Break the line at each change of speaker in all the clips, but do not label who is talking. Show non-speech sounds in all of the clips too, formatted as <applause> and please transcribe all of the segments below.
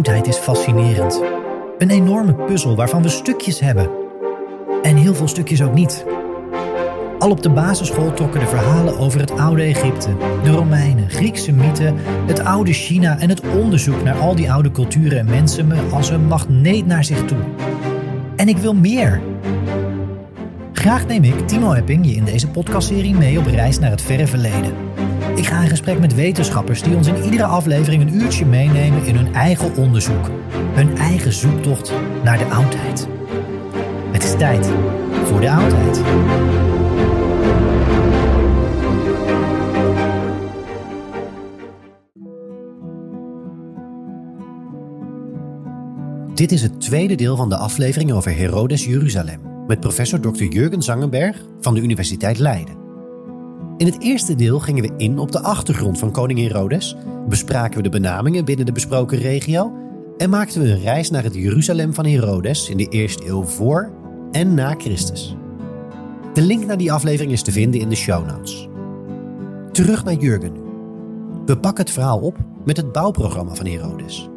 Oudheid is fascinerend. Een enorme puzzel waarvan we stukjes hebben. En heel veel stukjes ook niet. Al op de basisschool trokken de verhalen over het oude Egypte, de Romeinen, Griekse mythen, het oude China en het onderzoek naar al die oude culturen en mensen me als een magneet naar zich toe. En ik wil meer. Graag neem ik, Timo Epping, je in deze podcastserie mee op reis naar het verre verleden. Ik ga in gesprek met wetenschappers die ons in iedere aflevering een uurtje meenemen in hun eigen onderzoek. Hun eigen zoektocht naar de oudheid. Het is tijd voor de oudheid. Dit is het tweede deel van de aflevering over Herodes Jeruzalem met professor Dr. Jurgen Zangenberg van de Universiteit Leiden. In het eerste deel gingen we in op de achtergrond van koning Herodes, bespraken we de benamingen binnen de besproken regio en maakten we een reis naar het Jeruzalem van Herodes in de eerste eeuw voor en na Christus. De link naar die aflevering is te vinden in de show notes. Terug naar Jurgen. We pakken het verhaal op met het bouwprogramma van Herodes.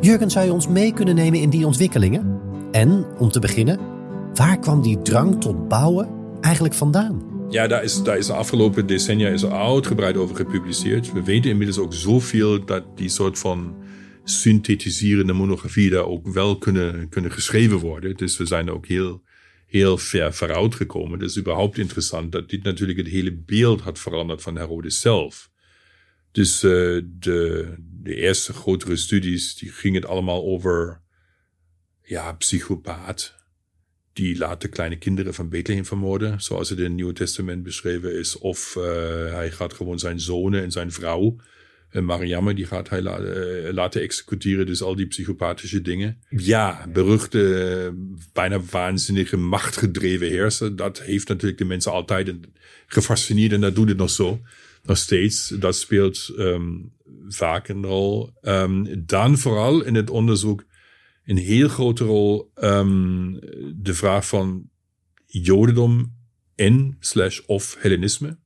Jurgen, zou je ons mee kunnen nemen in die ontwikkelingen? En, om te beginnen, waar kwam die drang tot bouwen eigenlijk vandaan?
Ja, daar is, daar is de afgelopen decennia is er uitgebreid over gepubliceerd. We weten inmiddels ook zoveel dat die soort van synthetiserende monografie daar ook wel kunnen, kunnen geschreven worden. Dus we zijn ook heel, heel ver vooruit gekomen. Het is überhaupt interessant dat dit natuurlijk het hele beeld had veranderd van Herodes zelf. Dus uh, de, de eerste grotere studies, die gingen het allemaal over, ja, psychopaat. Die laten kleine kinderen van Bethlehem vermoorden, zoals het in het Nieuwe Testament beschreven is. Of uh, hij gaat gewoon zijn zonen en zijn vrouw, uh, Mariamme, die gaat hij la laten executeren. Dus al die psychopathische dingen. Ja, beruchte, bijna waanzinnige, machtgedreven heerser. Dat heeft natuurlijk de mensen altijd gefascineerd en dat doet het nog zo nog steeds. Dat speelt um, vaak een rol. Um, dan vooral in het onderzoek een heel grote rol um, de vraag van Jodendom en slash of Hellenisme.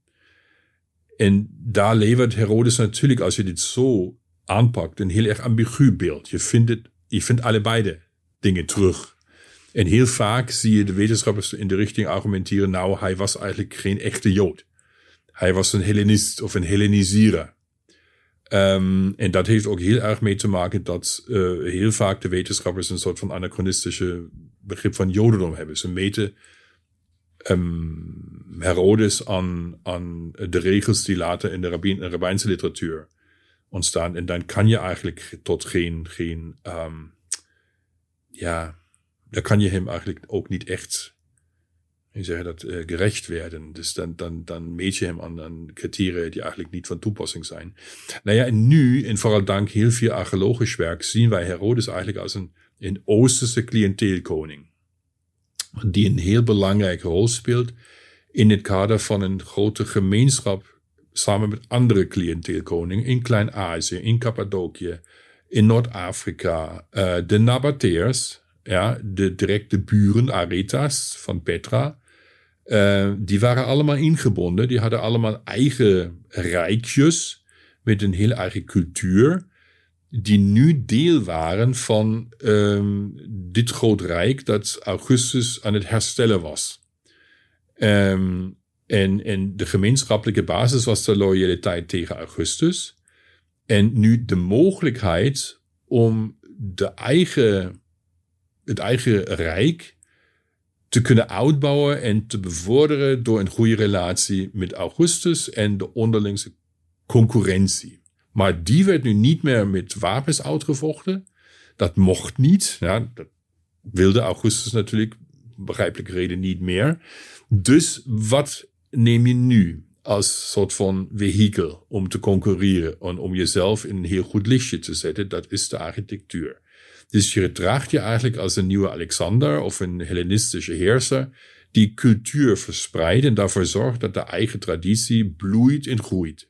En daar levert Herodes natuurlijk, als je dit zo aanpakt, een heel erg ambigu beeld. Je vindt, het, je vindt allebei dingen terug. En heel vaak zie je de wetenschappers in de richting argumenteren, nou, hij was eigenlijk geen echte Jood. Hij was een Hellenist of een Hellenisierer. Um, en dat heeft ook heel erg mee te maken dat uh, heel vaak de wetenschappers een soort van anachronistische begrip van Jodendom hebben. Ze meten um, Herodes aan, aan de regels die later in de rabbijnse literatuur ontstaan. En dan kan je eigenlijk tot geen, geen um, ja, dan kan je hem eigenlijk ook niet echt je zeggen dat, uh, gerecht werden. Dus dan, meet je hem aan, aan criteria die eigenlijk niet van toepassing zijn. Nou ja, en nu, en vooral dank heel veel archeologisch werk, zien wij Herodes eigenlijk als een, een Oosterse cliënteelkoning. die een heel belangrijke rol speelt in het kader van een grote gemeenschap samen met andere cliënteelkoningen in Klein-Azië, in Cappadocië, in Noord-Afrika, uh, de Nabateers, ja, de directe buren, Aretas van Petra, uh, die waren allemaal ingebonden. Die hadden allemaal eigen rijkjes met een heel eigen cultuur, die nu deel waren van um, dit groot rijk dat Augustus aan het herstellen was. Um, en, de gemeenschappelijke basis was de loyaliteit tegen Augustus. En nu de mogelijkheid om de het eigen rijk te kunnen uitbouwen en te bevorderen door een goede relatie met Augustus en de onderlingse concurrentie. Maar die werd nu niet meer met wapens uitgevochten. Dat mocht niet. Ja, dat wilde Augustus natuurlijk, begrijpelijke reden, niet meer. Dus wat neem je nu als soort van vehikel om te concurreren en om jezelf in een heel goed lichtje te zetten? Dat is de architectuur. Dus je gedraagt je eigenlijk als een nieuwe Alexander of een Hellenistische heerser die cultuur verspreidt en daarvoor zorgt dat de eigen traditie bloeit en groeit.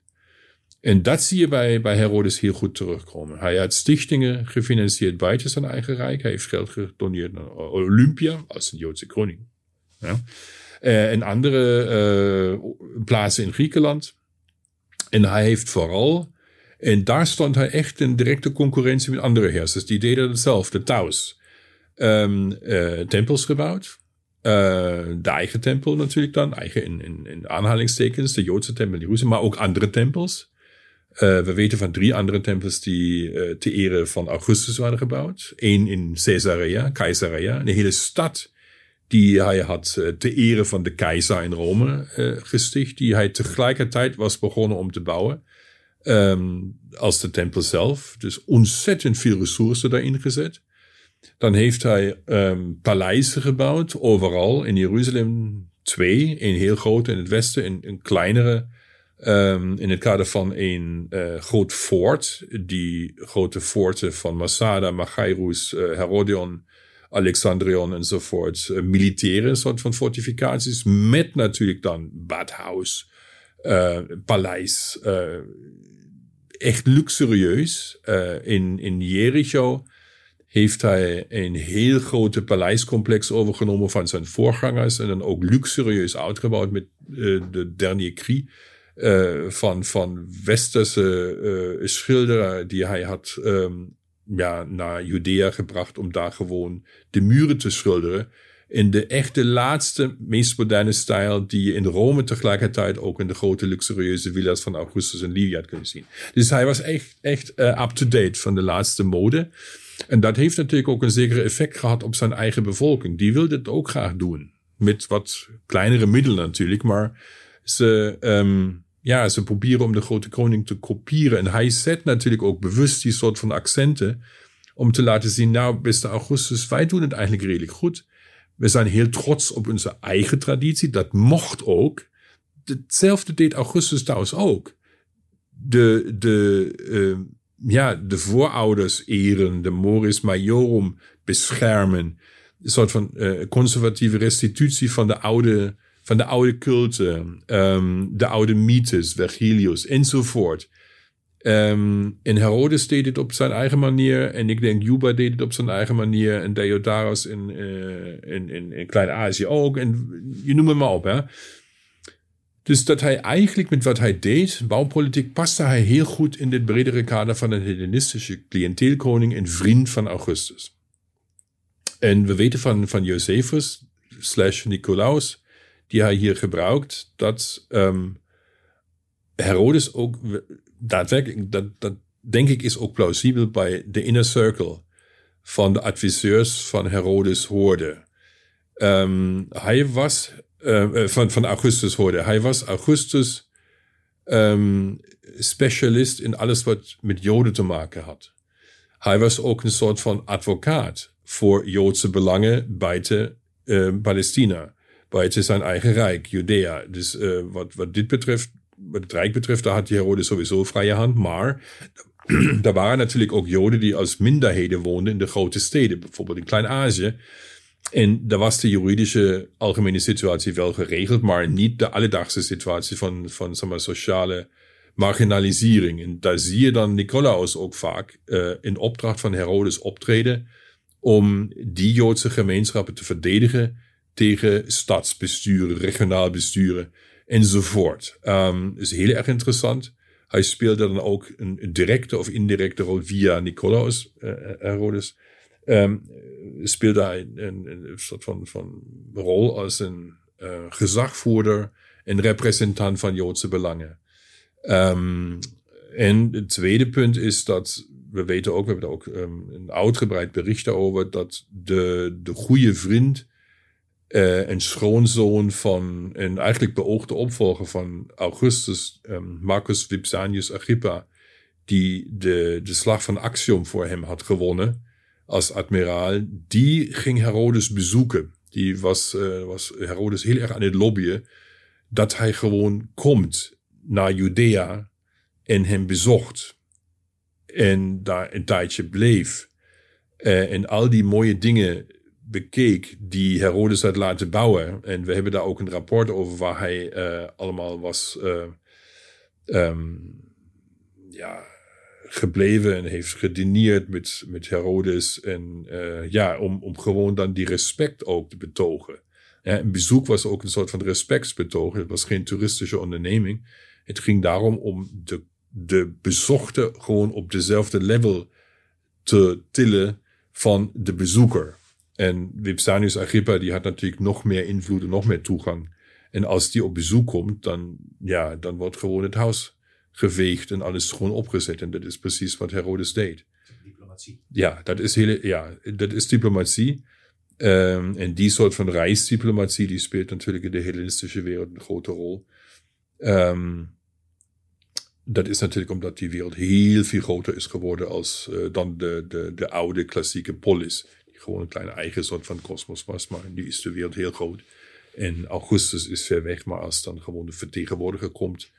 En dat zie je bij, bij Herodes heel goed terugkomen. Hij had stichtingen gefinancierd buiten zijn eigen rijk. Hij heeft geld gedoneerd naar Olympia als een Joodse koning. Ja. Uh, en andere uh, plaatsen in Griekenland. En hij heeft vooral, en daar stond hij echt in directe concurrentie met andere heersers. Die deden hetzelfde, Taus. Um, uh, tempels gebouwd. de eigen tempel natuurlijk dan, eigen in, in, in aanhalingstekens, de Joodse tempel in Jeruzalem, maar ook andere tempels. Uh, we weten van drie andere tempels die uh, te ere van Augustus waren gebouwd. Eén in Caesarea, Caesarea, een hele stad die hij had te ere van de keizer in Rome gesticht, die hij tegelijkertijd was begonnen om te bouwen. Um, als de tempel zelf. Dus ontzettend veel ressources daarin gezet. Dan heeft hij um, paleizen gebouwd, overal in Jeruzalem. Twee, een heel grote in het westen, en een kleinere Um, in het kader van een uh, groot fort, die grote forten van Masada, Machairus, uh, Herodion, Alexandrion enzovoort, uh, militaire soort van fortificaties, met natuurlijk dan badhuis, paleis, echt luxurieus. in, in Jericho heeft hij een heel grote paleiscomplex overgenomen van zijn voorgangers en dan ook luxurieus uitgebouwd met de Dernier Cri uh, van, van westerse schilderen die hij had um, ja, naar Judea gebracht om daar gewoon de muren te schilderen. In de echte laatste, meest moderne stijl die je in Rome tegelijkertijd ook in de grote luxurieuze villa's van Augustus en Livia had kunnen zien. Dus hij was echt, echt uh, up-to-date van de laatste mode. En dat heeft natuurlijk ook een zekere effect gehad op zijn eigen bevolking. Die wilde het ook graag doen. Met wat kleinere middelen natuurlijk, maar ze, um, ja, ze proberen om de grote koning te kopiëren. En hij zet natuurlijk ook bewust die soort van accenten om te laten zien, nou, beste Augustus, wij doen het eigenlijk redelijk goed. We zijn heel trots op onze eigen traditie. Dat mocht ook. Hetzelfde deed Augustus trouwens ook. De, de, uh, ja, de voorouders eren, de Moris Majorum beschermen. Een soort van uh, conservatieve restitutie van de oude van de oude culten, um, de oude mythes, Vergilius enzovoort. Um, en Herodes deed het op zijn eigen manier. En ik denk Juba deed het op zijn eigen manier. En Deodaros in, uh, in, in, in Klein-Azië ook. En je noem het maar op. Hè. Dus dat hij eigenlijk met wat hij deed, bouwpolitiek, paste hij heel goed in dit bredere kader van een Hellenistische cliënteelkoning en vriend van Augustus. En we weten van, van Josephus slash Nicolaus die hij hier gebruikt, dat um, Herodes ook daadwerkelijk, dat, dat denk ik is ook plausibel bij de inner circle van de adviseurs van Herodes hoorde. Um, hij was, uh, van, van Augustus hoorde, hij was Augustus um, specialist in alles wat met Joden te maken had. Hij was ook een soort van advocaat voor Joodse belangen buiten uh, Palestina buiten zijn eigen rijk, Judea. Dus uh, wat, wat dit betreft, wat het rijk betreft, daar had Herodes sowieso vrije hand. Maar <clears throat> daar waren natuurlijk ook Joden die als minderheden woonden in de grote steden, bijvoorbeeld in Klein-Azië. En daar was de juridische algemene situatie wel geregeld, maar niet de alledaagse situatie van, sociale marginalisering. En daar zie je dan Nicolaus ook vaak uh, in opdracht van Herodes optreden om die Joodse gemeenschappen te verdedigen tegen stadsbesturen, regionaal besturen enzovoort. Um, is heel erg interessant. Hij speelde dan ook een directe of indirecte rol via Nicolaus uh, Herodes. Um, speelde hij een, soort van, van rol als een uh, gezagvoerder en representant van Joodse belangen. Um, en het tweede punt is dat we weten ook, we hebben er ook een uitgebreid bericht over, dat de, de goede vriend uh, en schoonzoon van een eigenlijk beoogde opvolger van Augustus, um, Marcus Vipsanius Agrippa, die de, slag van Actium voor hem had gewonnen als admiraal, die ging Herodes bezoeken. Die was, uh, was Herodes heel erg aan het lobbyen dat hij gewoon komt naar Judea en hem bezocht. En daar een tijdje bleef. Uh, en al die mooie dingen bekeek die Herodes had laten bouwen. En we hebben daar ook een rapport over waar hij uh, allemaal was uh, um, ja, gebleven en heeft gedineerd met, met Herodes. En ja, om, om gewoon dan die respect ook te betogen. Ja, een bezoek was ook een soort van respectsbetoog. Het was geen toeristische onderneming. Het ging daarom om de, de bezochte gewoon op dezelfde level te tillen van de bezoeker. En Vipsanius Agrippa, die had natuurlijk nog meer invloed en nog meer toegang. En als die op bezoek komt, dan, ja, dan wordt gewoon het huis geveegd en alles gewoon opgezet. En dat is precies wat Herodes deed. Diplomatie. Ja, dat is, hele, ja, dat is diplomatie. Um, en die soort van reisdiplomatie, die speelt natuurlijk in de Hellenistische wereld een grote rol. Um, dat is natuurlijk omdat die wereld heel veel groter is geworden als uh, dan de, de, de oude klassieke polis. Gewoon een kleine eigen soort van kosmos was. Maar nu is de wereld heel groot. En Augustus is ver weg, maar als dan gewoon de vertegenwoordiger komt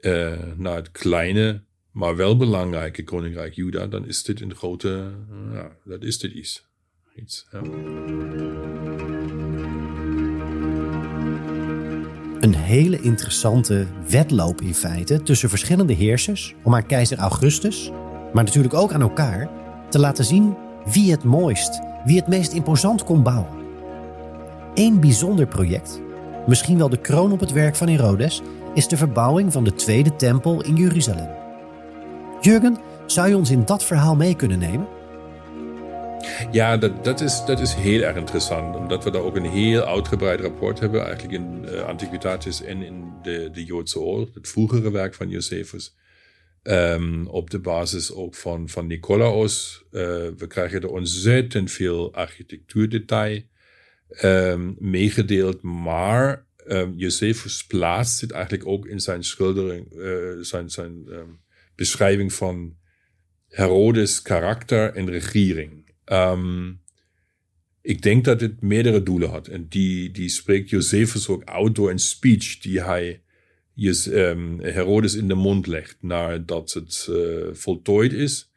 uh, naar het kleine, maar wel belangrijke koninkrijk Juda, dan is dit een grote, ja, dat is dit iets. iets ja.
Een hele interessante wedloop in feite tussen verschillende heersers om aan keizer Augustus, maar natuurlijk ook aan elkaar, te laten zien wie het mooist, wie het meest imposant kon bouwen. Eén bijzonder project, misschien wel de kroon op het werk van Herodes, is de verbouwing van de Tweede Tempel in Jeruzalem. Jurgen, zou je ons in dat verhaal mee kunnen nemen?
Ja, dat, dat, is, dat is heel erg interessant. Omdat we daar ook een heel uitgebreid rapport hebben. Eigenlijk in uh, Antiquitatis en in de, de Joodse Oorlog. Het vroegere werk van Josephus. Um, op de basis ook van, van Nicolaus. Uh, we krijgen er ontzettend veel architectuurdetail um, meegedeeld. Maar um, Josephus plaatst het eigenlijk ook in zijn schildering, uh, zijn, zijn beschrijving van Herodes karakter en regering. Ik denk dat het meerdere doelen had. En die, die spreekt Josephus ook uit door een speech die hij um, Herodes in de mond legt nadat het uh, voltooid is.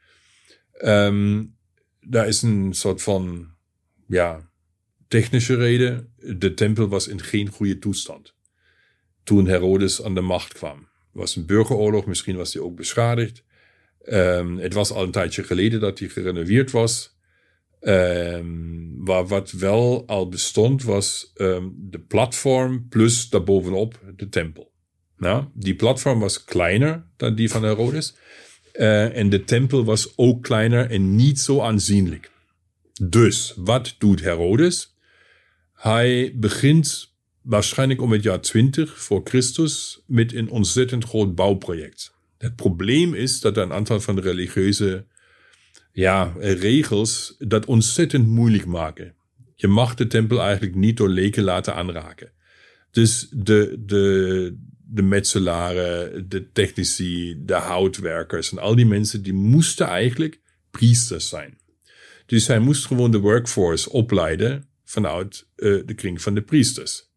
Um, daar is een soort van ja, technische reden. De tempel was in geen goede toestand. Toen Herodes aan de macht kwam. Was een burgeroorlog, misschien was hij ook beschadigd. Um, het was al een tijdje geleden dat hij gerenoveerd was. Um, waar wat wel al bestond was de platform plus daarbovenop de tempel. Nou, die platform was kleiner dan die van Herodes. Uh, en de tempel was ook kleiner en niet zo aanzienlijk. Dus wat doet Herodes? Hij begint waarschijnlijk om het jaar 20 voor Christus met een ontzettend groot bouwproject. Het probleem is dat er een aantal van de religieuze ja, regels dat ontzettend moeilijk maken. Je mag de tempel eigenlijk niet door leken laten aanraken. Dus de, de, de metselaren, de technici, de houtwerkers en al die mensen, die moesten eigenlijk priesters zijn. Dus hij moest gewoon de workforce opleiden vanuit uh, de kring van de priesters.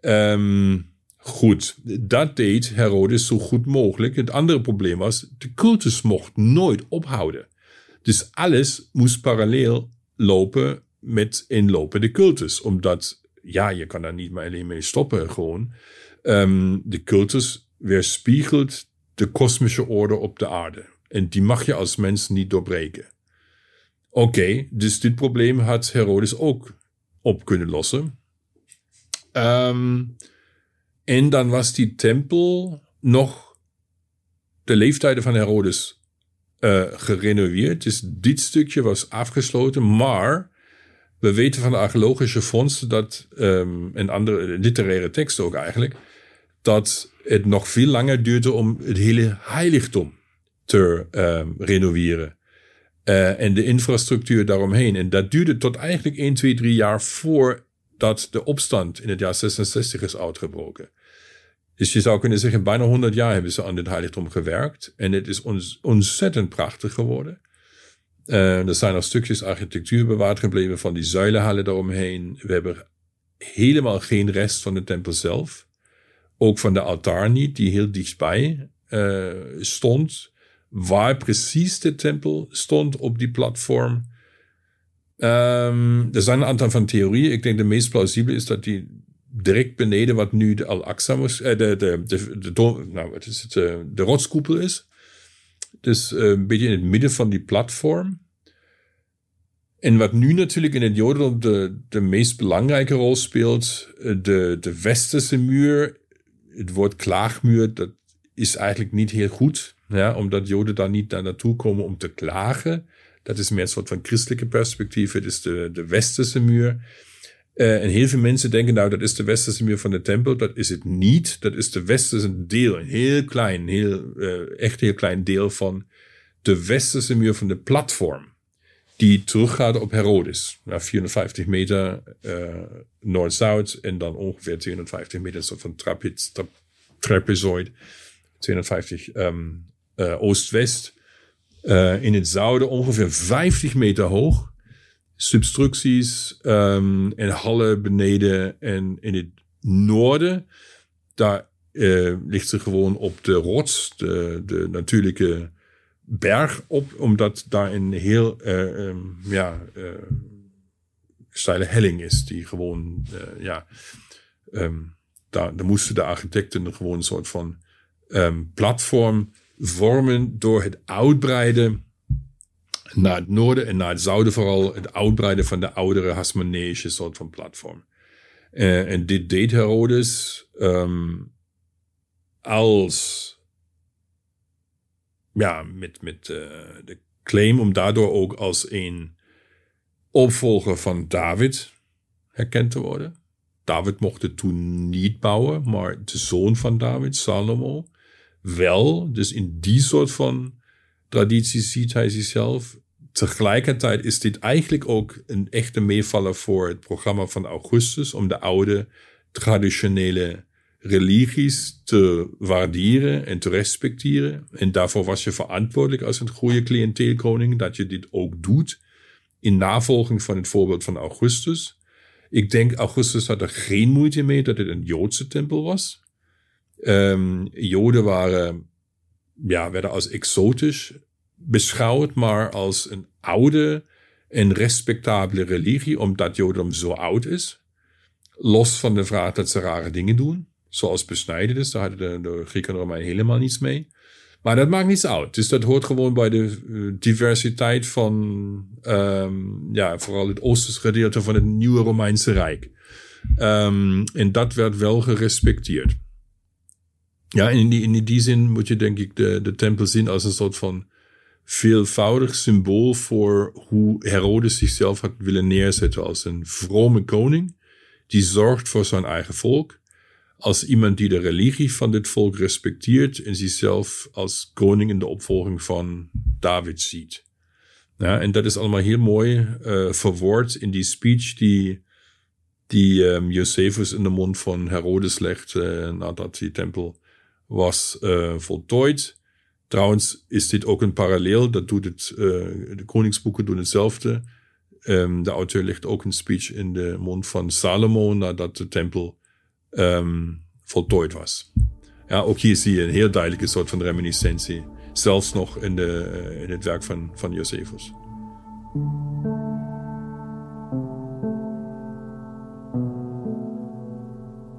Um, goed, dat deed Herodes zo goed mogelijk. Het andere probleem was, de cultus mocht nooit ophouden. Dus alles moest parallel lopen met inlopende cultus. Omdat, ja, je kan daar niet maar alleen mee stoppen gewoon. Um, de cultus weerspiegelt de kosmische orde op de aarde. En die mag je als mens niet doorbreken. Oké, dus dit probleem had Herodes ook op kunnen lossen. Um, en dan was die tempel nog de leeftijden van Herodes uh, gerenoveerd. Dus dit stukje was afgesloten, maar we weten van de archeologische vondsten dat, um, en andere literaire teksten ook eigenlijk, dat het nog veel langer duurde om het hele heiligdom te um, renoveren. Uh, en de infrastructuur daaromheen. En dat duurde tot eigenlijk 1, 2, 3 jaar voordat de opstand in het jaar 66 is uitgebroken. Dus je zou kunnen zeggen, bijna 100 jaar hebben ze aan dit heiligdom gewerkt. En het is ons ontzettend prachtig geworden. Uh, er zijn nog stukjes architectuur bewaard gebleven van die zuilenhallen daaromheen. We hebben helemaal geen rest van de tempel zelf. Ook van de altaar niet, die heel dichtbij uh, stond. Waar precies de tempel stond op die platform. Um, er zijn een aantal van theorieën. Ik denk de meest plausibele is dat die direct beneden wat nu de Al-Aqsa, uh, de, de, de, de, nou, wat is het, uh, de rotskoepel is. Dus een beetje in het midden van die platform. En wat nu natuurlijk in het Jodendom de, de meest belangrijke rol speelt, de, de westerse muur, het woord klaagmuur, dat is eigenlijk niet heel goed. Ja, omdat Joden daar niet naar naartoe komen om te klagen. Dat is meer een soort van christelijke perspectief. Het is de, de westerse muur. Uh, en heel veel mensen denken, nou, dat is de westerse muur van de tempel. Dat is het niet. Dat is de westerse deel, een heel klein, heel, uh, echt heel klein deel van de westerse muur van de platform. Die teruggaat op Herodes. Nou, 450 meter uh, noord-zuid en dan ongeveer 250 meter, soort van trapezoid. Tra trapezoid. 250 um, oost-west. in het zuiden ongeveer 50 meter hoog substructies um, en hallen beneden en in het noorden. Daar uh, ligt ze gewoon op de rots, de, de natuurlijke berg op, omdat daar een heel uh, ja, uh, steile helling is, die gewoon, ja, um, daar, moesten de architecten gewoon een soort van platform vormen door het uitbreiden naar het noorden en naar het zuiden vooral het uitbreiden van de oudere Hasmoneïsche soort van platform. En dit deed Herodes als, ja, met, met uh, de claim om daardoor ook als een opvolger van David herkend te worden. David mocht het toen niet bouwen, maar de zoon van David, Salomo, wel. Dus in die soort van traditie ziet hij zichzelf. Tegelijkertijd is dit eigenlijk ook een echte meevaller voor het programma van Augustus om de oude traditionele religies te waarderen en te respecteren. En daarvoor was je verantwoordelijk als een goede cliënteelkoning dat je dit ook doet in navolging van het voorbeeld van Augustus. Ik denk Augustus had er geen moeite mee dat het een Joodse tempel was. Um, Joden waren, ja, werden als exotisch beschouwd, maar als een oude en respectabele religie, omdat Jodendom zo oud is. Los van de vraag dat ze rare dingen doen, zoals besnijdenis, daar hadden de, Grieken en Romeinen helemaal niets mee. Maar dat maakt niets uit. Dus dat hoort gewoon bij de uh, diversiteit van, um, ja, vooral het oosterse gedeelte van het nieuwe Romeinse Rijk. Um, en dat werd wel gerespecteerd. Ja, in die, in die zin moet je denk ik de, de tempel zien als een soort van veelvoudig symbool voor hoe Herodes zichzelf had willen neerzetten als een vrome koning, die zorgt voor zijn eigen volk, als iemand die de religie van dit volk respecteert en zichzelf als koning in de opvolging van David ziet. Ja, en dat is allemaal heel mooi uh, verwoord in die speech die, die um, Josephus in de mond van Herodes legt uh, nadat die tempel was uh, voltooid. Trouwens is dit ook een parallel, dat doet het, de koningsboeken doen hetzelfde. Um, de auteur legt ook een speech in de mond van Salomo nadat de tempel Ehm, voltooid was. Ja, ook hier zie je een heel duidelijke soort van reminiscentie, zelfs nog in, de, eh, in het werk van, van Josephus.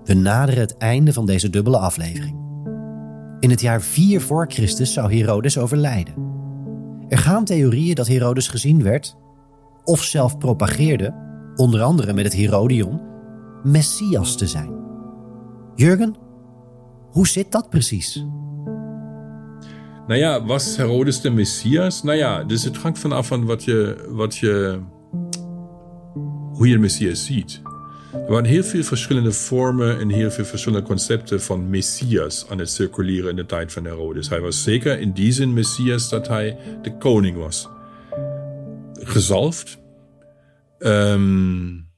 We naderen het einde van deze dubbele aflevering. In het jaar 4 voor Christus zou Herodes overlijden. Er gaan theorieën dat Herodes gezien werd, of zelf propageerde, onder andere met het Herodion, Messias te zijn. Jurgen, hoe zit dat precies?
Nou ja, was Herodes de Messias? Nou ja, dus het hangt vanaf van wat je, wat je, hoe je de Messias ziet. Er waren heel veel verschillende vormen en heel veel verschillende concepten van Messias aan het circuleren in de tijd van Herodes. Hij was zeker in die zin Messias dat hij de koning was. Gezalfd. Um,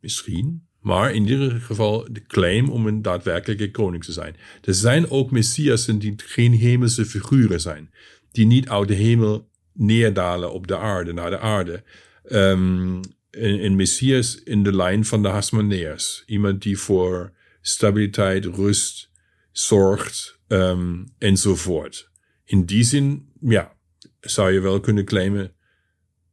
misschien. Maar in ieder geval de claim om een daadwerkelijke koning te zijn. Er zijn ook messiassen die geen hemelse figuren zijn. Die niet uit de hemel neerdalen op de aarde, naar de aarde. Um, een, messias in de lijn van de Hasmoneërs. Iemand die voor stabiliteit, rust zorgt um, enzovoort. In die zin, ja, zou je wel kunnen claimen,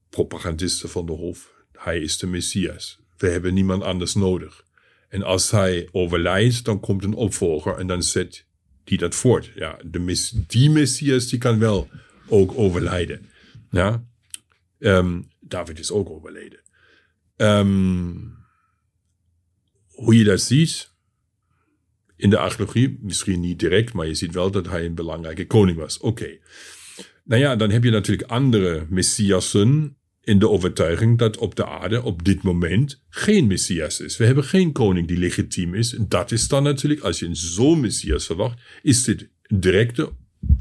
propagandisten van de Hof, hij is de messias we hebben niemand anders nodig. En als hij overlijdt, dan komt een opvolger en dan zet die dat voort. Ja, de die Messias die kan wel ook overlijden. Ja? Um, David is ook overleden. Um, hoe je dat ziet in de archeologie, misschien niet direct, maar je ziet wel dat hij een belangrijke koning was. Oké. Nou ja, dan heb je natuurlijk andere messiassen in de overtuiging dat op de aarde op dit moment geen Messias is. We hebben geen koning die legitiem is. Dat is dan natuurlijk, als je zo'n Messias verwacht, is dit directe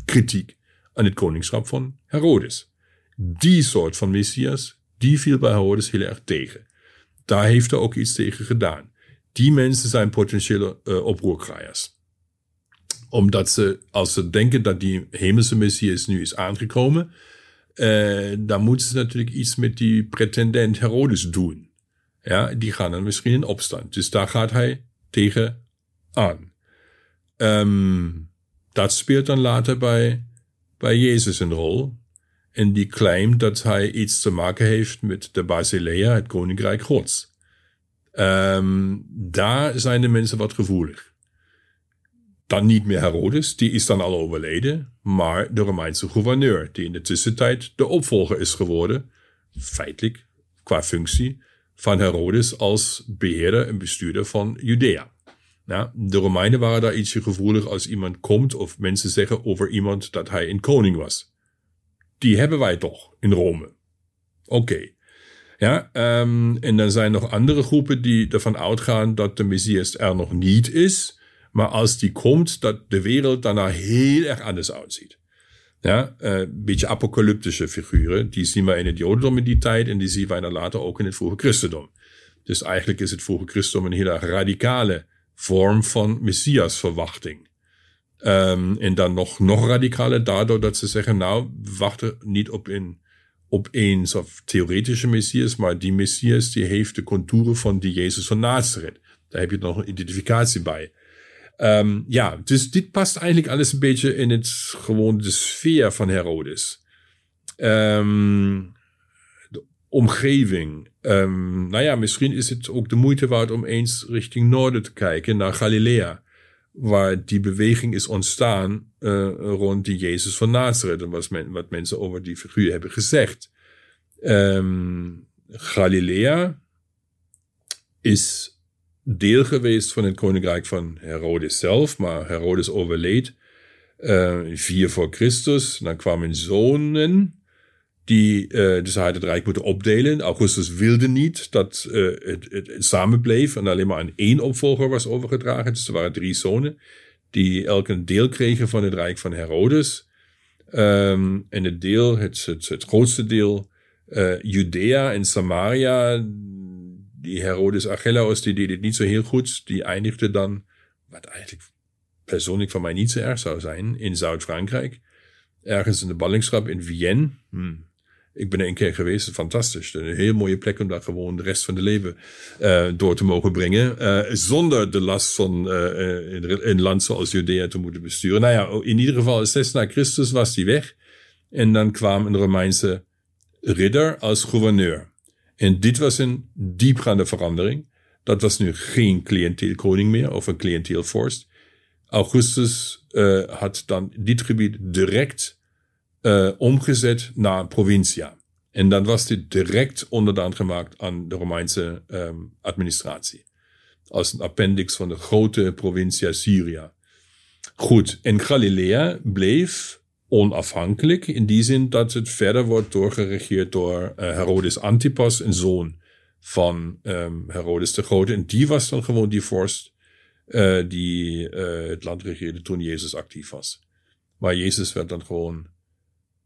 kritiek aan het koningschap van Herodes. Die soort van Messias, die viel bij Herodes heel erg tegen. Daar heeft hij ook iets tegen gedaan. Die mensen zijn potentiële uh, oproerkraaiers. Omdat ze, als ze denken dat die hemelse Messias nu is aangekomen, uh, dan moeten ze natuurlijk iets met die pretendent Herodes doen. Ja, die gaan dan misschien in opstand. Dus daar gaat hij tegen aan. Um, dat speelt dan later bij, bij Jezus een rol. En die claimt dat hij iets te maken heeft met de Basilea, het koninkrijk Gods. Um, daar zijn de mensen wat gevoelig dan niet meer Herodes, die is dan al overleden, maar de Romeinse gouverneur, die in de tussentijd de opvolger is geworden, feitelijk qua functie, van Herodes als beheerder en bestuurder van Judea. Ja, de Romeinen waren daar ietsje gevoelig als iemand komt of mensen zeggen over iemand dat hij een koning was. Die hebben wij toch in Rome. Oké. Okay. Ja, um, en dan zijn nog andere groepen die ervan uitgaan dat de Messias er nog niet is, maar als die komt, dat de wereld daarna heel erg anders uitziet. Ja, een uh, beetje apocalyptische figuren. Die zien we in het Jodendom in die tijd en die zien wij later ook in het vroege Christendom. Dus eigenlijk is het vroege Christendom een hele radicale vorm van Messiasverwachting. Um, en dan nog, nog radicaler daardoor dat ze zeggen, nou, wachten niet op een, op een of theoretische Messias, maar die Messias die heeft de contouren van die Jezus van Nazareth. Daar heb je nog een identificatie bij. Um, ja, dus dit past eigenlijk alles een beetje in het gewoon de sfeer van Herodes. Um, de omgeving. Um, nou ja, misschien is het ook de moeite waard om eens richting noorden te kijken, naar Galilea. Waar die beweging is ontstaan uh, rond die Jezus van Nazareth. En wat, men, wat mensen over die figuur hebben gezegd. Galilea is deel geweest van het koninkrijk van Herodes zelf, maar Herodes overleed uh, vier voor Christus. Dan kwamen zonen, die, uh, dus hij had het rijk moeten opdelen. Augustus wilde niet dat uh, het, het, samen bleef en alleen maar aan één opvolger was overgedragen. Dus er waren drie zonen die elk een deel kregen van het rijk van Herodes. Um, en het deel, het, grootste deel, Judea en Samaria, die Herodes Archelaus, die deed het niet zo heel goed. Die eindigde dan, wat eigenlijk persoonlijk van mij niet zo erg zou zijn, in Zuid-Frankrijk. Ergens in de ballingschap in Vienne. Hmm. Ik ben er een keer geweest, fantastisch. Een heel mooie plek om daar gewoon de rest van de leven uh, door te mogen brengen. Uh, zonder de last van uh, in een land zoals Judea te moeten besturen. Nou ja, in ieder geval, zes na Christus was die weg. En dan kwam een Romeinse ridder als gouverneur. En dit was een diepgaande verandering. Dat was nu geen cliënteelkoning meer of een cliënteelvorst. Augustus uh, had dan dit gebied direct uh, omgezet naar provincia. En dan was dit direct onderdaan gemaakt aan de Romeinse um, administratie. Als een appendix van de grote provincia Syria. Goed, en Galilea bleef onafhankelijk in die zin dat het verder wordt doorgeregeerd door uh, Herodes Antipas, een zoon van um, Herodes de Grote. En die was dan gewoon die vorst uh, die uh, het land regeerde toen Jezus actief was. Maar Jezus werd dan gewoon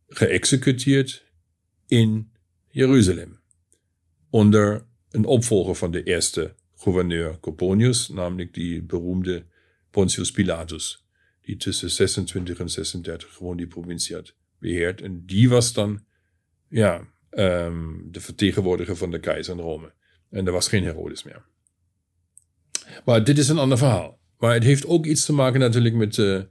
geëxecuteerd in Jeruzalem. Onder een opvolger van de eerste gouverneur Coponius, namelijk die beroemde Pontius Pilatus, die tussen 26 en 36 gewoon die provincie had beheerd. En die was dan, ja, um, de vertegenwoordiger van de keizer in Rome. En er was geen Herodes meer. Maar dit is een ander verhaal. Maar het heeft ook iets te maken natuurlijk met de,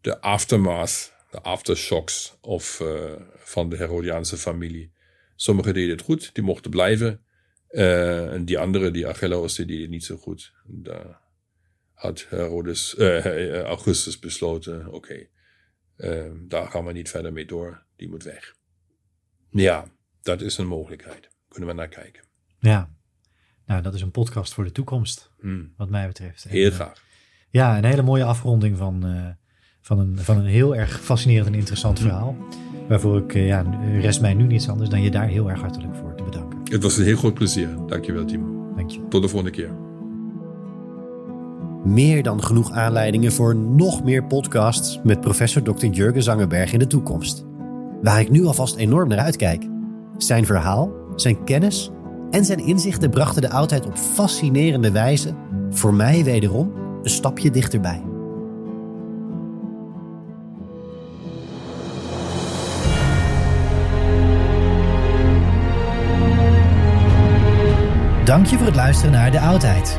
de aftermath, de aftershocks of, uh, van de Herodiaanse familie. Sommigen deden het goed, die mochten blijven. Uh, en die anderen, die Acheloos, die deden het niet zo goed. Daar had Herodes, uh, <laughs> Augustus besloten, oké, okay, daar gaan we niet verder mee door, die moet weg. Ja, dat is een mogelijkheid. Kunnen we naar kijken.
Ja, nou, dat is een podcast voor de toekomst,
hmm.
wat mij betreft.
Heel en, graag.
Ja, een hele mooie afronding van, uh, van, een, van een heel erg fascinerend en interessant verhaal. Waarvoor ik, ja, rest mij nu niets anders dan je daar heel erg hartelijk voor te bedanken.
Het was een heel groot plezier. Dankjewel, Timo.
Dank je.
Tot de volgende keer.
Meer dan genoeg aanleidingen voor nog meer podcasts met professor Dr. Jurgen Zangerberg in de toekomst. Waar ik nu alvast enorm naar uitkijk. Zijn verhaal, zijn kennis en zijn inzichten brachten de oudheid op fascinerende wijze, voor mij wederom, een stapje dichterbij.
Dank je voor het luisteren naar De Oudheid,